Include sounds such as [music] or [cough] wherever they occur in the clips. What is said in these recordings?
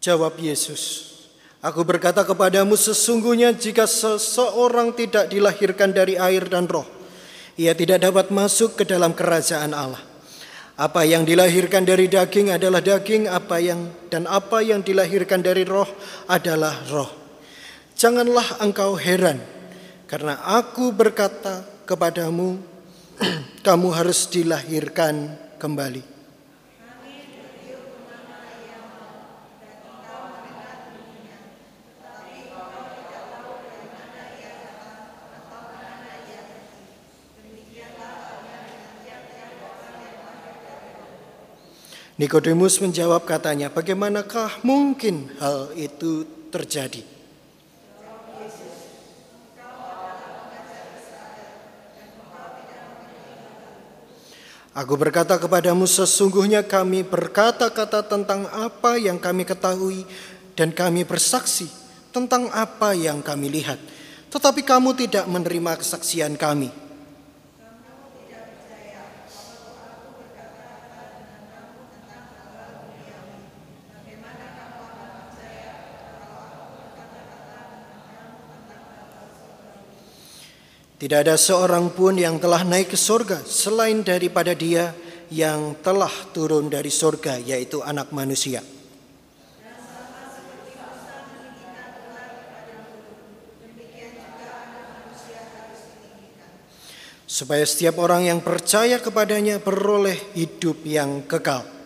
Jawab Yesus, Aku berkata kepadamu sesungguhnya jika seseorang tidak dilahirkan dari air dan roh, ia tidak dapat masuk ke dalam kerajaan Allah. Apa yang dilahirkan dari daging adalah daging, apa yang dan apa yang dilahirkan dari roh adalah roh. Janganlah engkau heran, karena aku berkata kepadamu, [clears throat] kamu harus dilahirkan kembali. Nikodemus menjawab katanya, "Bagaimanakah mungkin hal itu terjadi?" Aku berkata kepadamu, sesungguhnya kami berkata-kata tentang apa yang kami ketahui, dan kami bersaksi tentang apa yang kami lihat, tetapi kamu tidak menerima kesaksian kami. Tidak ada seorang pun yang telah naik ke surga selain daripada dia yang telah turun dari surga yaitu anak manusia. Supaya setiap orang yang percaya kepadanya beroleh hidup yang kekal.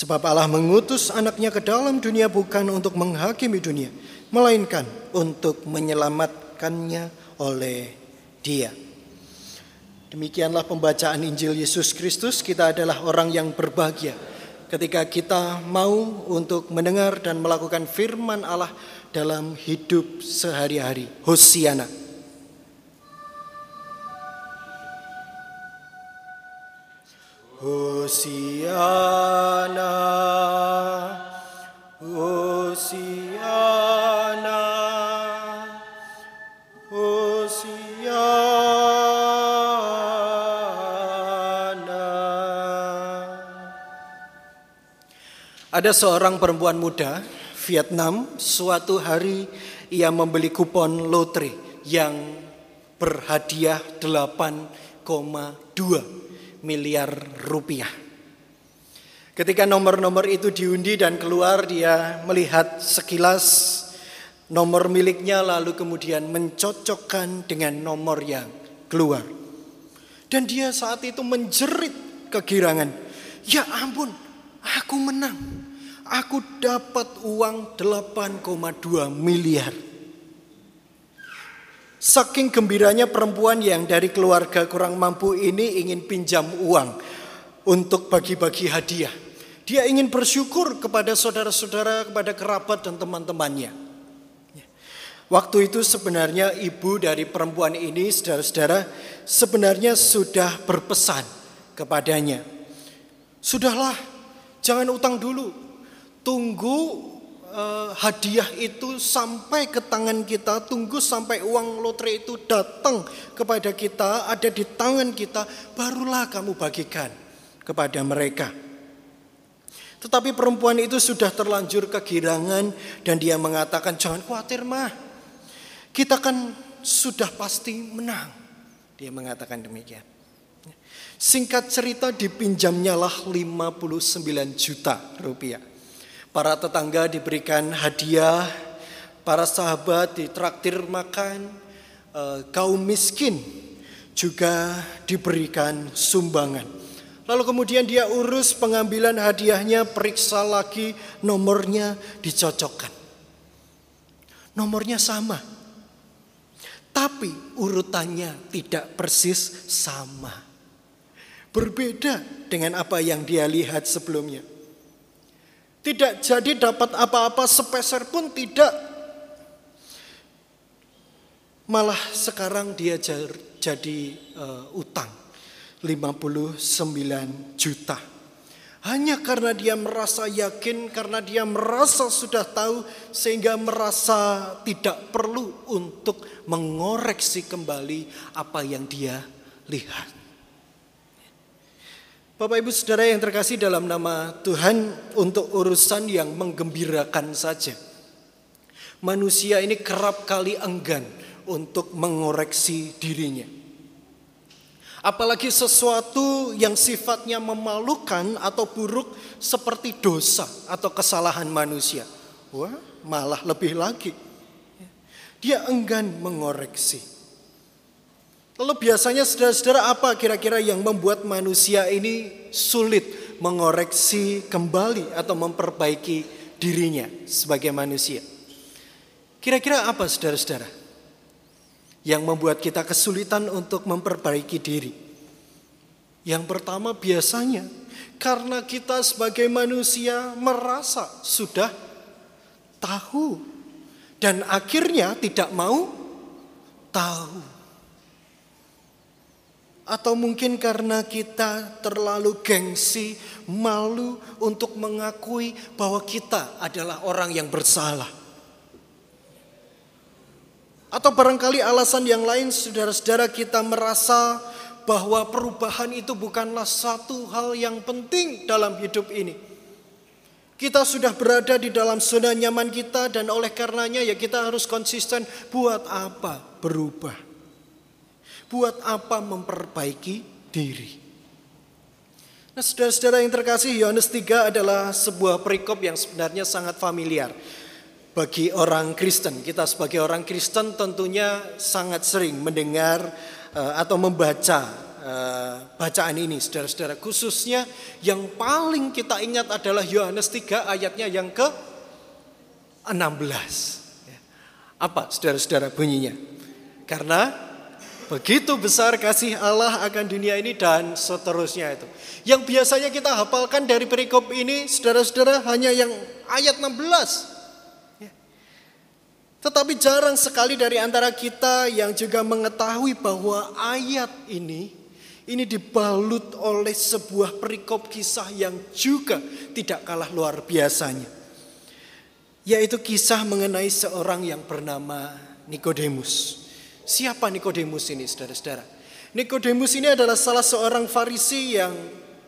Sebab Allah mengutus anaknya ke dalam dunia bukan untuk menghakimi dunia, melainkan untuk menyelamatkannya oleh dia. Demikianlah pembacaan Injil Yesus Kristus. Kita adalah orang yang berbahagia ketika kita mau untuk mendengar dan melakukan firman Allah dalam hidup sehari-hari. Hosiana. Hosiana, Hosiana, Hosiana. Ada seorang perempuan muda Vietnam suatu hari ia membeli kupon lotre yang berhadiah 8,2 miliar rupiah. Ketika nomor-nomor itu diundi dan keluar dia melihat sekilas nomor miliknya lalu kemudian mencocokkan dengan nomor yang keluar. Dan dia saat itu menjerit kegirangan. Ya ampun, aku menang. Aku dapat uang 8,2 miliar. Saking gembiranya perempuan yang dari keluarga kurang mampu ini ingin pinjam uang untuk bagi-bagi hadiah. Dia ingin bersyukur kepada saudara-saudara, kepada kerabat dan teman-temannya. Waktu itu sebenarnya ibu dari perempuan ini, saudara-saudara, sebenarnya sudah berpesan kepadanya. Sudahlah, jangan utang dulu. Tunggu uh, hadiah itu sampai ke tangan kita, tunggu sampai uang lotre itu datang kepada kita, ada di tangan kita, barulah kamu bagikan kepada mereka. Tetapi perempuan itu sudah terlanjur kegirangan dan dia mengatakan jangan khawatir mah. Kita kan sudah pasti menang. Dia mengatakan demikian. Singkat cerita dipinjamnya lah 59 juta rupiah. Para tetangga diberikan hadiah, para sahabat ditraktir makan, eh, kaum miskin juga diberikan sumbangan. Lalu kemudian dia urus pengambilan hadiahnya, periksa lagi nomornya dicocokkan. Nomornya sama. Tapi urutannya tidak persis sama. Berbeda dengan apa yang dia lihat sebelumnya. Tidak jadi dapat apa-apa sepeser pun tidak. Malah sekarang dia jadi uh, utang 59 juta. Hanya karena dia merasa yakin, karena dia merasa sudah tahu, sehingga merasa tidak perlu untuk mengoreksi kembali apa yang dia lihat. Bapak Ibu Saudara yang terkasih dalam nama Tuhan untuk urusan yang menggembirakan saja. Manusia ini kerap kali enggan untuk mengoreksi dirinya. Apalagi sesuatu yang sifatnya memalukan atau buruk seperti dosa atau kesalahan manusia. Wah, malah lebih lagi. Dia enggan mengoreksi. Lalu biasanya saudara-saudara apa kira-kira yang membuat manusia ini sulit mengoreksi kembali atau memperbaiki dirinya sebagai manusia? Kira-kira apa saudara-saudara? yang membuat kita kesulitan untuk memperbaiki diri. Yang pertama biasanya karena kita sebagai manusia merasa sudah tahu dan akhirnya tidak mau tahu. Atau mungkin karena kita terlalu gengsi, malu untuk mengakui bahwa kita adalah orang yang bersalah. Atau barangkali alasan yang lain saudara-saudara kita merasa bahwa perubahan itu bukanlah satu hal yang penting dalam hidup ini. Kita sudah berada di dalam zona nyaman kita dan oleh karenanya ya kita harus konsisten buat apa berubah. Buat apa memperbaiki diri. Nah saudara-saudara yang terkasih Yohanes 3 adalah sebuah perikop yang sebenarnya sangat familiar bagi orang Kristen. Kita sebagai orang Kristen tentunya sangat sering mendengar uh, atau membaca uh, bacaan ini saudara-saudara. Khususnya yang paling kita ingat adalah Yohanes 3 ayatnya yang ke 16. Ya. Apa saudara-saudara bunyinya? Karena begitu besar kasih Allah akan dunia ini dan seterusnya itu. Yang biasanya kita hafalkan dari perikop ini saudara-saudara hanya yang ayat 16. Tetapi jarang sekali dari antara kita yang juga mengetahui bahwa ayat ini ini dibalut oleh sebuah perikop kisah yang juga tidak kalah luar biasanya. Yaitu kisah mengenai seorang yang bernama Nikodemus. Siapa Nikodemus ini saudara-saudara? Nikodemus ini adalah salah seorang farisi yang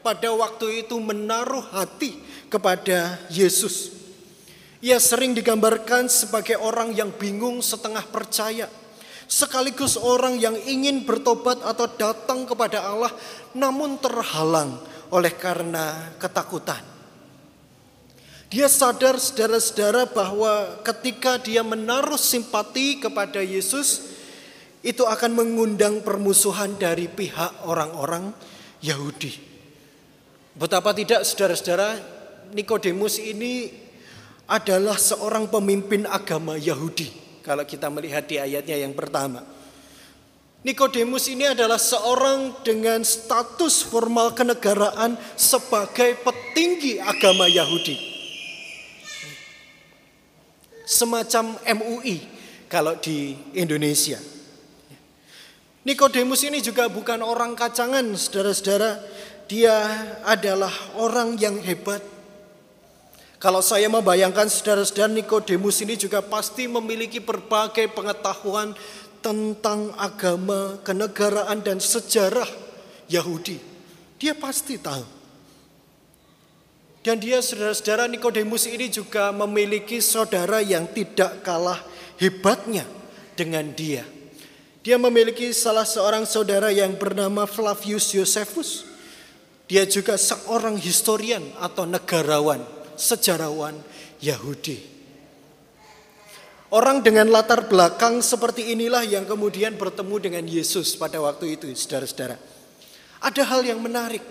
pada waktu itu menaruh hati kepada Yesus. Ia sering digambarkan sebagai orang yang bingung setengah percaya. Sekaligus orang yang ingin bertobat atau datang kepada Allah namun terhalang oleh karena ketakutan. Dia sadar saudara-saudara bahwa ketika dia menaruh simpati kepada Yesus itu akan mengundang permusuhan dari pihak orang-orang Yahudi. Betapa tidak saudara-saudara Nikodemus ini adalah seorang pemimpin agama Yahudi. Kalau kita melihat di ayatnya yang pertama. Nikodemus ini adalah seorang dengan status formal kenegaraan sebagai petinggi agama Yahudi. Semacam MUI kalau di Indonesia. Nikodemus ini juga bukan orang kacangan, saudara-saudara. Dia adalah orang yang hebat kalau saya membayangkan saudara-saudara Nikodemus ini juga pasti memiliki berbagai pengetahuan tentang agama, kenegaraan dan sejarah Yahudi. Dia pasti tahu. Dan dia saudara-saudara Nikodemus ini juga memiliki saudara yang tidak kalah hebatnya dengan dia. Dia memiliki salah seorang saudara yang bernama Flavius Josephus. Dia juga seorang historian atau negarawan sejarawan Yahudi. Orang dengan latar belakang seperti inilah yang kemudian bertemu dengan Yesus pada waktu itu, saudara-saudara. Ada hal yang menarik.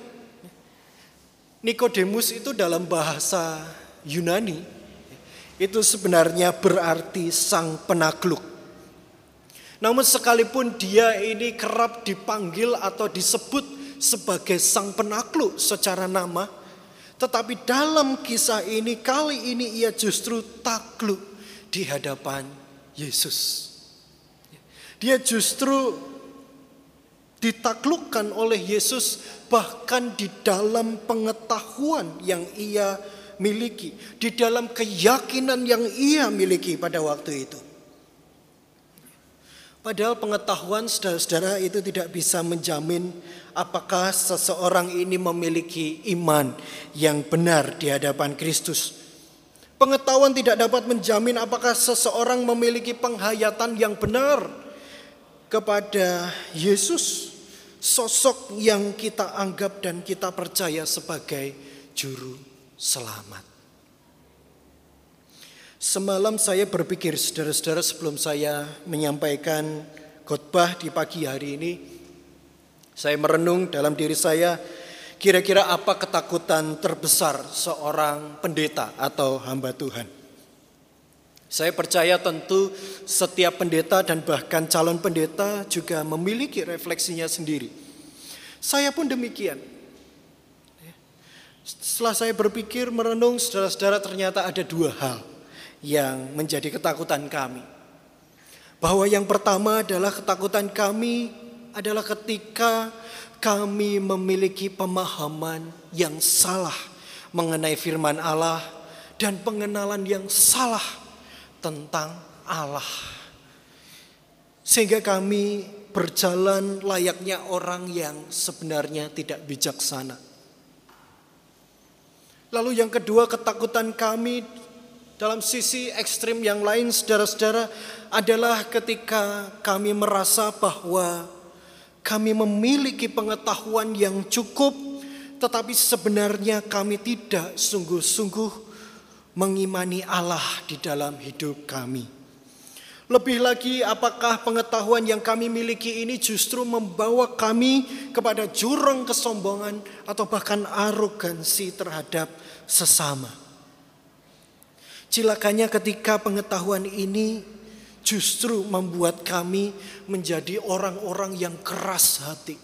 Nikodemus itu dalam bahasa Yunani itu sebenarnya berarti sang penakluk. Namun sekalipun dia ini kerap dipanggil atau disebut sebagai sang penakluk secara nama, tetapi dalam kisah ini kali ini ia justru takluk di hadapan Yesus. Dia justru ditaklukkan oleh Yesus bahkan di dalam pengetahuan yang ia miliki, di dalam keyakinan yang ia miliki pada waktu itu. Padahal pengetahuan saudara-saudara itu tidak bisa menjamin apakah seseorang ini memiliki iman yang benar di hadapan Kristus. Pengetahuan tidak dapat menjamin apakah seseorang memiliki penghayatan yang benar kepada Yesus, sosok yang kita anggap dan kita percaya sebagai juru selamat. Semalam saya berpikir saudara-saudara sebelum saya menyampaikan khotbah di pagi hari ini. Saya merenung dalam diri saya kira-kira apa ketakutan terbesar seorang pendeta atau hamba Tuhan. Saya percaya tentu setiap pendeta dan bahkan calon pendeta juga memiliki refleksinya sendiri. Saya pun demikian. Setelah saya berpikir merenung saudara-saudara ternyata ada dua hal yang menjadi ketakutan kami. Bahwa yang pertama adalah ketakutan kami adalah ketika kami memiliki pemahaman yang salah mengenai firman Allah dan pengenalan yang salah tentang Allah. Sehingga kami berjalan layaknya orang yang sebenarnya tidak bijaksana. Lalu yang kedua ketakutan kami dalam sisi ekstrim yang lain saudara-saudara adalah ketika kami merasa bahwa kami memiliki pengetahuan yang cukup tetapi sebenarnya kami tidak sungguh-sungguh mengimani Allah di dalam hidup kami. Lebih lagi apakah pengetahuan yang kami miliki ini justru membawa kami kepada jurang kesombongan atau bahkan arogansi terhadap sesama. Cilakanya ketika pengetahuan ini justru membuat kami menjadi orang-orang yang keras hati.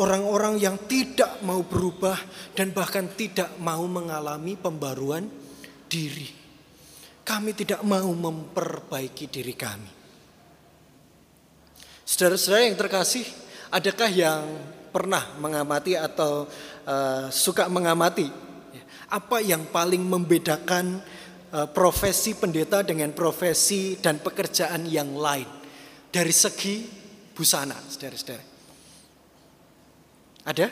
Orang-orang yang tidak mau berubah dan bahkan tidak mau mengalami pembaruan diri. Kami tidak mau memperbaiki diri kami. Saudara-saudara yang terkasih, adakah yang pernah mengamati atau uh, suka mengamati apa yang paling membedakan profesi pendeta dengan profesi dan pekerjaan yang lain dari segi busana, saudara-saudara. Ada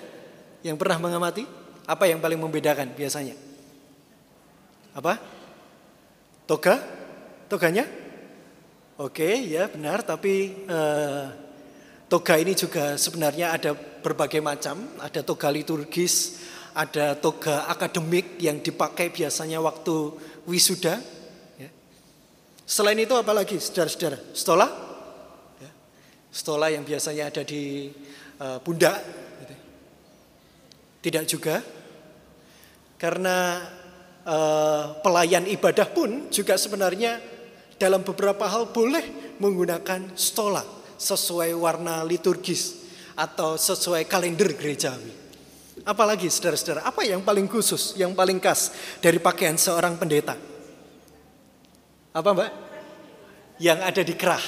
yang pernah mengamati? Apa yang paling membedakan biasanya? Apa? Toga? Toganya? Oke, ya benar. Tapi uh, toga ini juga sebenarnya ada berbagai macam. Ada toga liturgis, ada toga akademik yang dipakai biasanya waktu wisuda. Ya. Selain itu apalagi saudara-saudara? Stola? Ya. Stola yang biasanya ada di uh, pundak. Gitu. Tidak juga. Karena uh, pelayan ibadah pun juga sebenarnya dalam beberapa hal boleh menggunakan stola sesuai warna liturgis atau sesuai kalender gerejawi. Apalagi saudara-saudara, apa yang paling khusus, yang paling khas dari pakaian seorang pendeta? Apa mbak? Yang ada di kerah.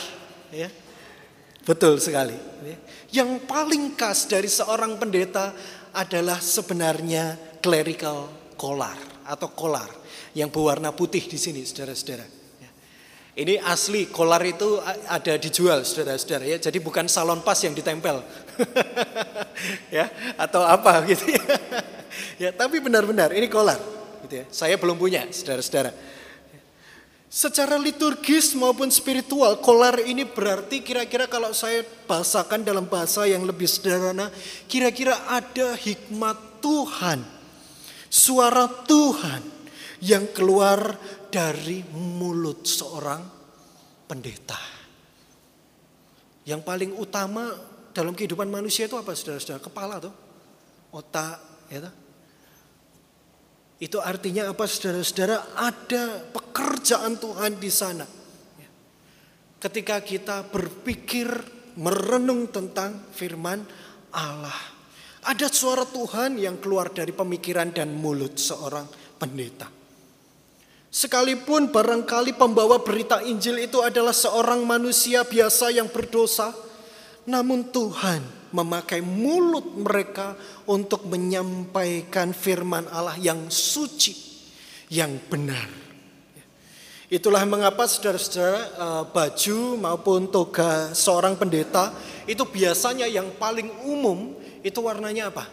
Ya. Betul sekali. Ya. Yang paling khas dari seorang pendeta adalah sebenarnya clerical collar atau kolar yang berwarna putih di sini, saudara-saudara. Ini asli kolar itu ada dijual, saudara-saudara ya. Jadi bukan salon pas yang ditempel, [laughs] ya atau apa [laughs] gitu ya. ya tapi benar-benar ini kolar gitu ya. Saya belum punya saudara-saudara. Secara liturgis maupun spiritual, kolar ini berarti kira-kira kalau saya bahasakan dalam bahasa yang lebih sederhana, kira-kira ada hikmat Tuhan, suara Tuhan yang keluar dari mulut seorang pendeta. Yang paling utama dalam kehidupan manusia itu apa saudara-saudara? Kepala tuh, otak, ya. Itu artinya apa saudara-saudara? Ada pekerjaan Tuhan di sana. Ketika kita berpikir, merenung tentang firman Allah. Ada suara Tuhan yang keluar dari pemikiran dan mulut seorang pendeta. Sekalipun barangkali pembawa berita Injil itu adalah seorang manusia biasa yang berdosa, namun Tuhan memakai mulut mereka untuk menyampaikan firman Allah yang suci, yang benar. Itulah mengapa saudara-saudara eh, baju maupun toga seorang pendeta itu biasanya yang paling umum itu warnanya apa?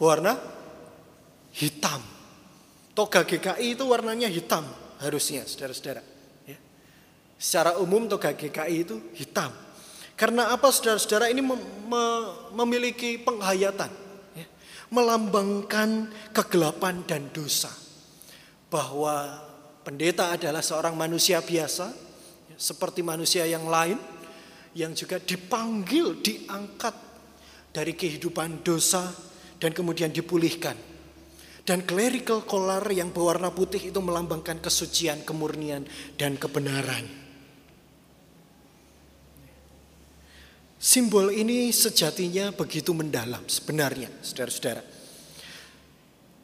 Warna hitam. Toga GKI itu warnanya hitam harusnya saudara-saudara. Ya. Secara umum toga GKI itu hitam. Karena apa saudara-saudara ini memiliki penghayatan. Ya. Melambangkan kegelapan dan dosa. Bahwa pendeta adalah seorang manusia biasa. Ya, seperti manusia yang lain. Yang juga dipanggil, diangkat dari kehidupan dosa. Dan kemudian dipulihkan. Dan clerical collar yang berwarna putih itu melambangkan kesucian, kemurnian, dan kebenaran. Simbol ini sejatinya begitu mendalam sebenarnya, saudara-saudara.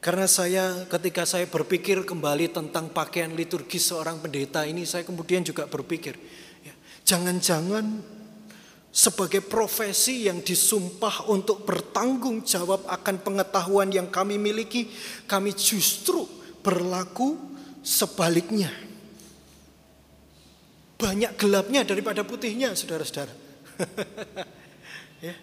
Karena saya ketika saya berpikir kembali tentang pakaian liturgis seorang pendeta ini, saya kemudian juga berpikir, ya, jangan-jangan sebagai profesi yang disumpah untuk bertanggung jawab akan pengetahuan yang kami miliki, kami justru berlaku sebaliknya. Banyak gelapnya daripada putihnya, saudara-saudara. [laughs] ya.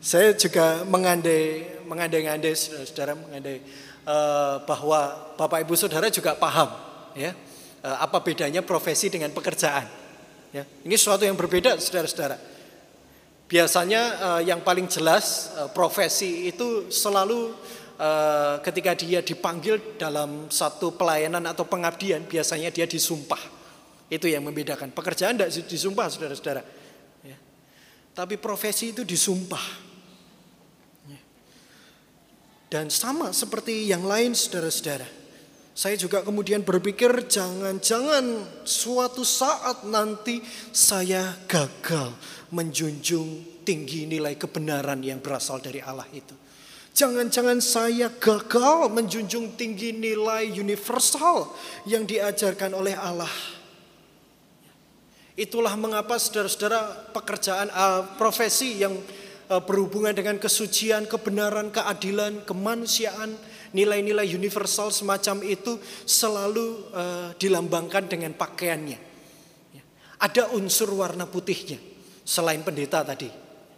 Saya juga mengandai mengandai-andai saudara mengandai uh, bahwa Bapak Ibu Saudara juga paham ya uh, apa bedanya profesi dengan pekerjaan. Ya. Ini sesuatu yang berbeda saudara-saudara. Biasanya uh, yang paling jelas uh, profesi itu selalu uh, ketika dia dipanggil dalam satu pelayanan atau pengabdian biasanya dia disumpah. Itu yang membedakan. Pekerjaan tidak disumpah saudara-saudara. Tapi profesi itu disumpah. Dan sama seperti yang lain saudara-saudara. Saya juga kemudian berpikir jangan-jangan suatu saat nanti saya gagal menjunjung tinggi nilai kebenaran yang berasal dari Allah itu. Jangan-jangan saya gagal menjunjung tinggi nilai universal yang diajarkan oleh Allah Itulah mengapa saudara-saudara pekerjaan uh, profesi yang uh, berhubungan dengan kesucian, kebenaran, keadilan, kemanusiaan, nilai-nilai universal semacam itu selalu uh, dilambangkan dengan pakaiannya. Ya. Ada unsur warna putihnya selain pendeta tadi.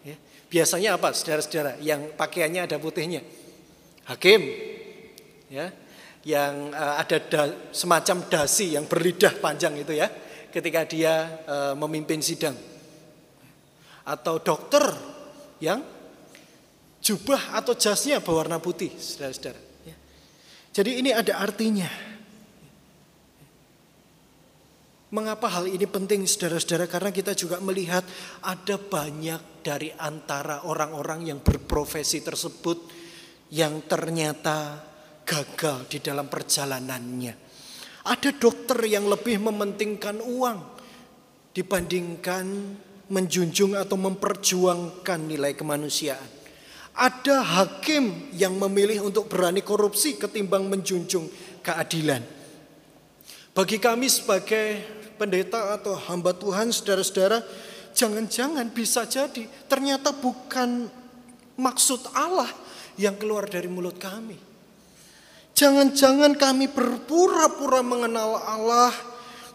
Ya. Biasanya apa saudara-saudara yang pakaiannya ada putihnya? Hakim, ya, yang uh, ada da, semacam dasi yang berlidah panjang itu ya ketika dia e, memimpin sidang. Atau dokter yang jubah atau jasnya berwarna putih, saudara-saudara. Jadi ini ada artinya. Mengapa hal ini penting saudara-saudara? Karena kita juga melihat ada banyak dari antara orang-orang yang berprofesi tersebut yang ternyata gagal di dalam perjalanannya. Ada dokter yang lebih mementingkan uang dibandingkan menjunjung atau memperjuangkan nilai kemanusiaan. Ada hakim yang memilih untuk berani korupsi ketimbang menjunjung keadilan. Bagi kami sebagai pendeta atau hamba Tuhan, saudara-saudara, jangan-jangan bisa jadi ternyata bukan maksud Allah yang keluar dari mulut kami. Jangan-jangan kami berpura-pura mengenal Allah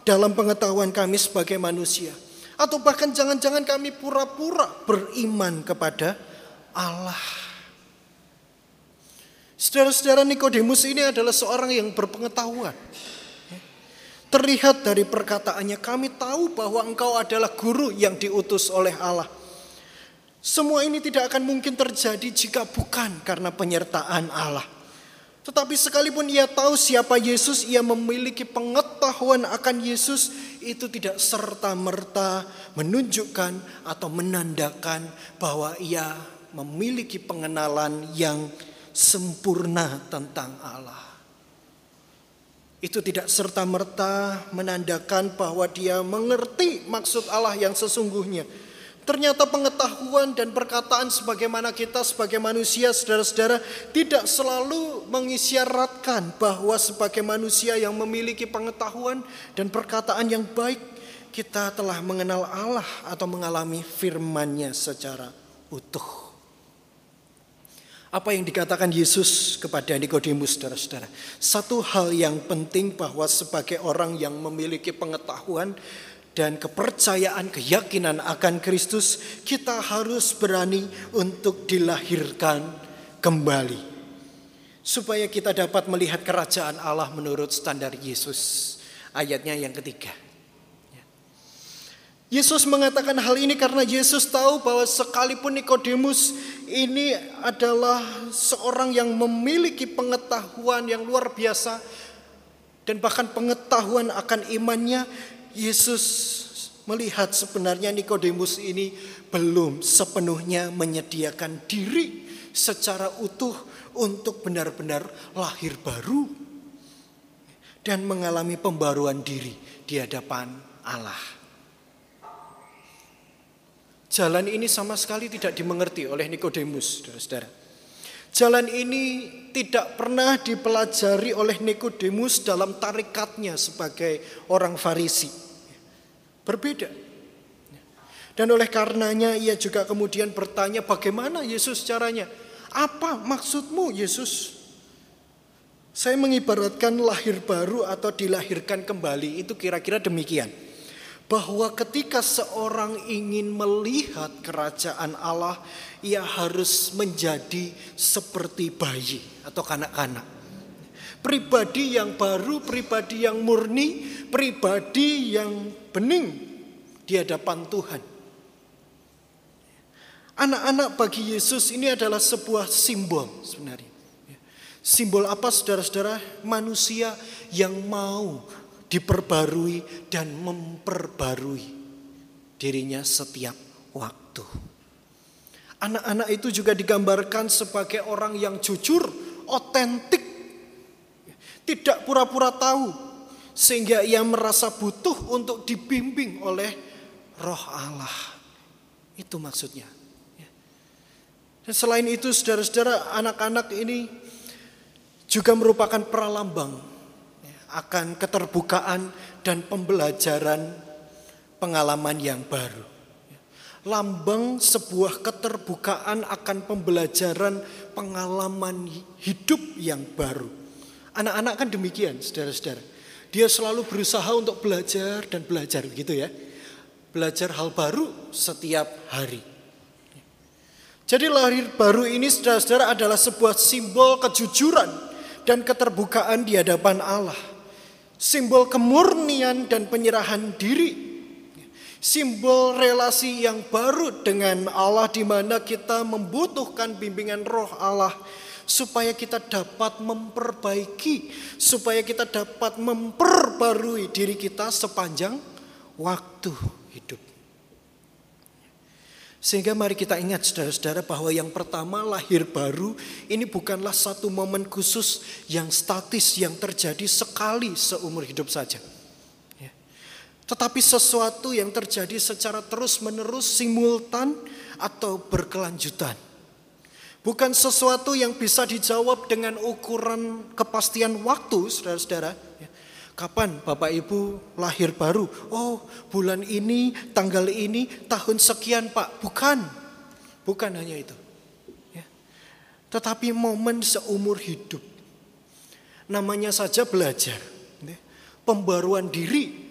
dalam pengetahuan kami sebagai manusia. Atau bahkan jangan-jangan kami pura-pura beriman kepada Allah. Saudara-saudara Nikodemus ini adalah seorang yang berpengetahuan. Terlihat dari perkataannya, kami tahu bahwa engkau adalah guru yang diutus oleh Allah. Semua ini tidak akan mungkin terjadi jika bukan karena penyertaan Allah. Tetapi sekalipun ia tahu siapa Yesus, ia memiliki pengetahuan akan Yesus, itu tidak serta-merta menunjukkan atau menandakan bahwa ia memiliki pengenalan yang sempurna tentang Allah. Itu tidak serta-merta menandakan bahwa dia mengerti maksud Allah yang sesungguhnya Ternyata pengetahuan dan perkataan sebagaimana kita sebagai manusia saudara-saudara tidak selalu mengisyaratkan bahwa sebagai manusia yang memiliki pengetahuan dan perkataan yang baik kita telah mengenal Allah atau mengalami firman-Nya secara utuh. Apa yang dikatakan Yesus kepada Nikodemus, saudara-saudara? Satu hal yang penting bahwa sebagai orang yang memiliki pengetahuan dan kepercayaan, keyakinan akan Kristus, kita harus berani untuk dilahirkan kembali. Supaya kita dapat melihat kerajaan Allah menurut standar Yesus. Ayatnya yang ketiga. Yesus mengatakan hal ini karena Yesus tahu bahwa sekalipun Nikodemus ini adalah seorang yang memiliki pengetahuan yang luar biasa dan bahkan pengetahuan akan imannya, Yesus melihat sebenarnya Nikodemus ini belum sepenuhnya menyediakan diri secara utuh untuk benar-benar lahir baru dan mengalami pembaruan diri di hadapan Allah. Jalan ini sama sekali tidak dimengerti oleh Nikodemus, saudara-saudara. Jalan ini tidak pernah dipelajari oleh Nikodemus dalam tarikatnya sebagai orang Farisi. Berbeda. Dan oleh karenanya ia juga kemudian bertanya bagaimana Yesus caranya? Apa maksudmu Yesus? Saya mengibaratkan lahir baru atau dilahirkan kembali itu kira-kira demikian bahwa ketika seorang ingin melihat kerajaan Allah, ia harus menjadi seperti bayi atau kanak-kanak. Pribadi yang baru, pribadi yang murni, pribadi yang bening di hadapan Tuhan. Anak-anak bagi Yesus ini adalah sebuah simbol sebenarnya. Simbol apa saudara-saudara? Manusia yang mau diperbarui dan memperbarui dirinya setiap waktu. Anak-anak itu juga digambarkan sebagai orang yang jujur, otentik, tidak pura-pura tahu, sehingga ia merasa butuh untuk dibimbing oleh Roh Allah. Itu maksudnya. Dan selain itu, saudara-saudara, anak-anak ini juga merupakan pralambang akan keterbukaan dan pembelajaran pengalaman yang baru. Lambang sebuah keterbukaan akan pembelajaran pengalaman hidup yang baru. Anak-anak kan demikian, saudara-saudara. Dia selalu berusaha untuk belajar dan belajar gitu ya. Belajar hal baru setiap hari. Jadi lahir baru ini saudara-saudara adalah sebuah simbol kejujuran dan keterbukaan di hadapan Allah simbol kemurnian dan penyerahan diri. Simbol relasi yang baru dengan Allah di mana kita membutuhkan bimbingan roh Allah supaya kita dapat memperbaiki, supaya kita dapat memperbarui diri kita sepanjang waktu hidup. Sehingga mari kita ingat saudara-saudara bahwa yang pertama lahir baru ini bukanlah satu momen khusus yang statis yang terjadi sekali seumur hidup saja. Ya. Tetapi sesuatu yang terjadi secara terus menerus simultan atau berkelanjutan. Bukan sesuatu yang bisa dijawab dengan ukuran kepastian waktu saudara-saudara. Ya. Kapan Bapak Ibu lahir baru? Oh, bulan ini, tanggal ini, tahun sekian Pak. Bukan. Bukan hanya itu. Ya. Tetapi momen seumur hidup. Namanya saja belajar. Ya. Pembaruan diri.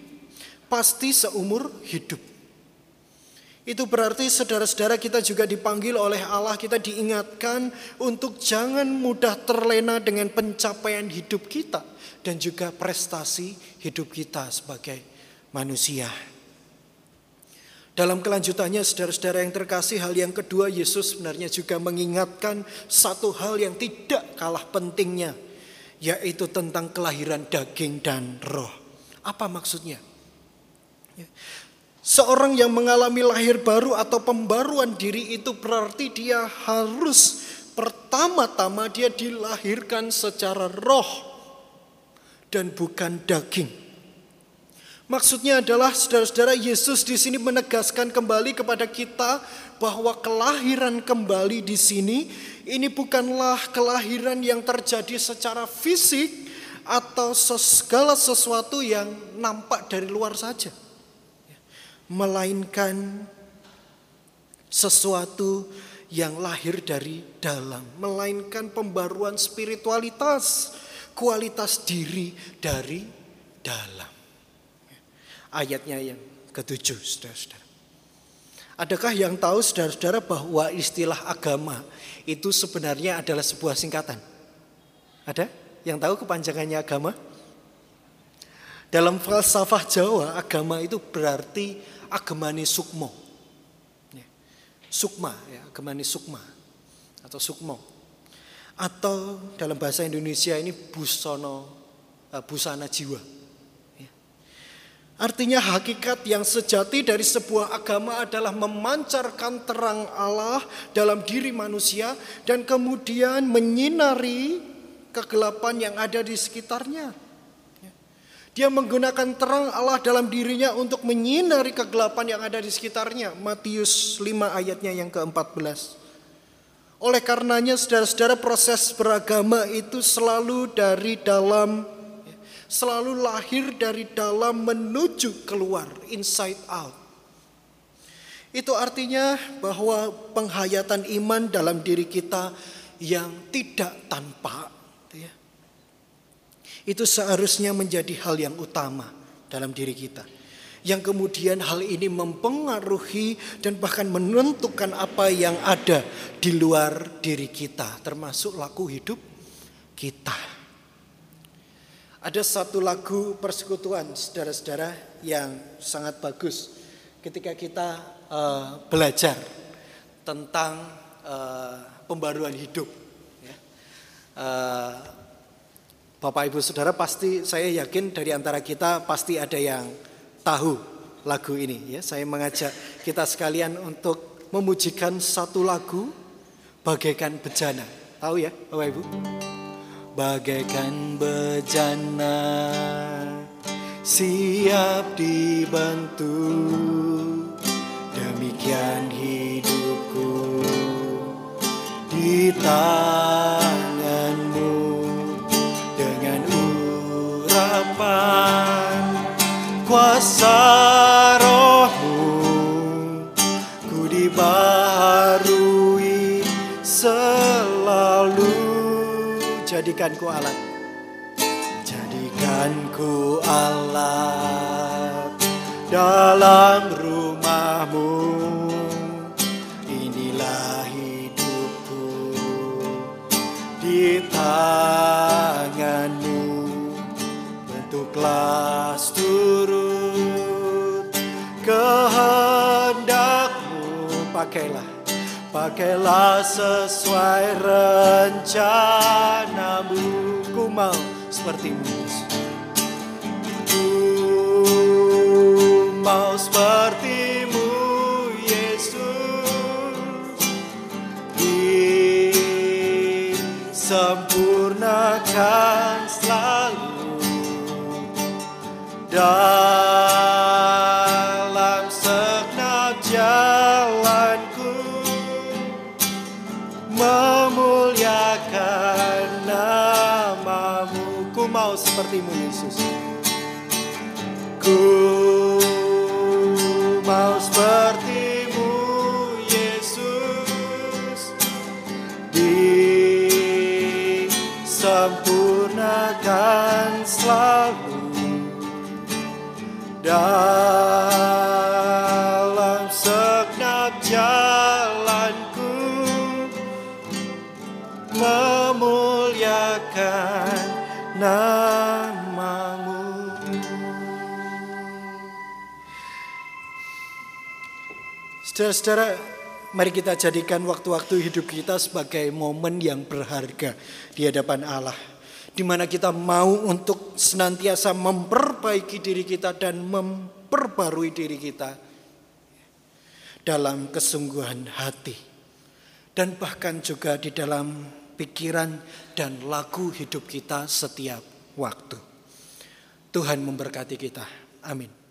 Pasti seumur hidup. Itu berarti saudara-saudara kita juga dipanggil oleh Allah, kita diingatkan untuk jangan mudah terlena dengan pencapaian hidup kita dan juga prestasi hidup kita sebagai manusia. Dalam kelanjutannya saudara-saudara yang terkasih hal yang kedua Yesus sebenarnya juga mengingatkan satu hal yang tidak kalah pentingnya yaitu tentang kelahiran daging dan roh. Apa maksudnya? Seorang yang mengalami lahir baru atau pembaruan diri itu berarti dia harus pertama-tama dia dilahirkan secara roh dan bukan daging. Maksudnya adalah saudara-saudara Yesus di sini menegaskan kembali kepada kita bahwa kelahiran kembali di sini ini bukanlah kelahiran yang terjadi secara fisik atau segala sesuatu yang nampak dari luar saja. Melainkan sesuatu yang lahir dari dalam, melainkan pembaruan spiritualitas, kualitas diri dari dalam. Ayatnya yang ketujuh, saudara-saudara. Adakah yang tahu saudara-saudara bahwa istilah agama itu sebenarnya adalah sebuah singkatan? Ada yang tahu kepanjangannya agama? Dalam falsafah Jawa, agama itu berarti agamani sukmo. Ya. Sukma, ya, agamani sukma atau sukmo. Atau dalam bahasa Indonesia ini busono, eh, busana jiwa. Artinya hakikat yang sejati dari sebuah agama adalah memancarkan terang Allah dalam diri manusia dan kemudian menyinari kegelapan yang ada di sekitarnya. Dia menggunakan terang Allah dalam dirinya untuk menyinari kegelapan yang ada di sekitarnya. Matius 5 ayatnya yang ke-14. Oleh karenanya saudara-saudara proses beragama itu selalu dari dalam selalu lahir dari dalam menuju keluar, inside out. Itu artinya bahwa penghayatan iman dalam diri kita yang tidak tanpa itu seharusnya menjadi hal yang utama dalam diri kita. Yang kemudian hal ini mempengaruhi dan bahkan menentukan apa yang ada di luar diri kita, termasuk laku hidup kita. Ada satu lagu persekutuan saudara-saudara yang sangat bagus ketika kita uh, belajar tentang uh, pembaruan hidup. Uh, Bapak Ibu Saudara pasti saya yakin dari antara kita pasti ada yang tahu lagu ini. Ya, saya mengajak kita sekalian untuk memujikan satu lagu bagaikan bejana. Tahu ya Bapak Ibu? bagaikan bejana siap dibantu demikian hidupku di tanganmu kuasa rohmu ku dibaharui selalu. Jadikanku alat. Jadikanku alat dalam rumahmu. Inilah hidupku di tanganmu. Bentuklah pakailah. Pakailah sesuai rencanamu. Ku mau sepertimu. Ku mau sepertimu Yesus. Disempurnakan selalu. Dalam sepertimu Yesus Ku mau sepertimu Yesus Disempurnakan selalu Dalam segenap jalanku memuliakan namamu. Saudara-saudara, mari kita jadikan waktu-waktu hidup kita sebagai momen yang berharga di hadapan Allah. Di mana kita mau untuk senantiasa memperbaiki diri kita dan memperbarui diri kita dalam kesungguhan hati. Dan bahkan juga di dalam pikiran, dan lagu hidup kita setiap waktu. Tuhan memberkati kita. Amin.